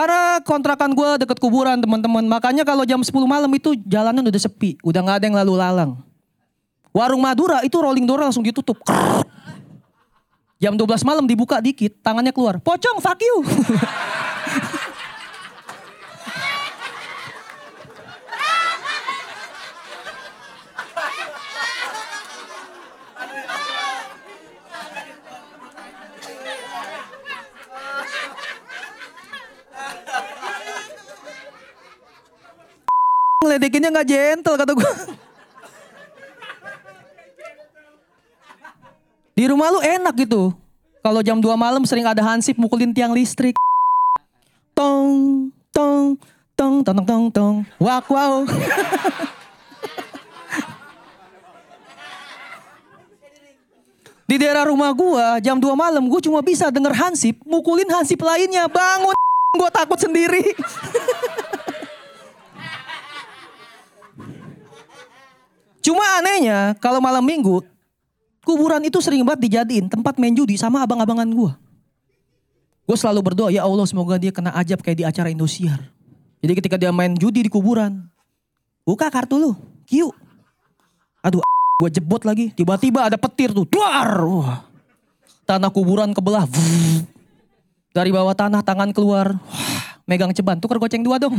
Karena kontrakan gue deket kuburan teman-teman. Makanya kalau jam 10 malam itu jalanan udah sepi. Udah nggak ada yang lalu lalang. Warung Madura itu rolling door langsung ditutup. Krrrr. Jam 12 malam dibuka dikit, tangannya keluar. Pocong, fuck you. Ngeledekinnya nggak gentle kata gue. Di rumah lu enak gitu. Kalau jam 2 malam sering ada hansip mukulin tiang listrik. Tong, tong, tong, tong, tong, tong, tong. Wak, wow. Di daerah rumah gua jam 2 malam gua cuma bisa denger hansip mukulin hansip lainnya. Bangun gua takut sendiri. Cuma anehnya kalau malam minggu kuburan itu sering banget dijadiin tempat main judi sama abang-abangan gua. Gue selalu berdoa ya Allah semoga dia kena ajab kayak di acara Indosiar. Jadi ketika dia main judi di kuburan, buka kartu lu, kiu. Aduh, gue jebot lagi. Tiba-tiba ada petir tuh, duar. Wah. Tanah kuburan kebelah. Vuh. Dari bawah tanah tangan keluar. Wah, megang ceban, tuker goceng dua dong.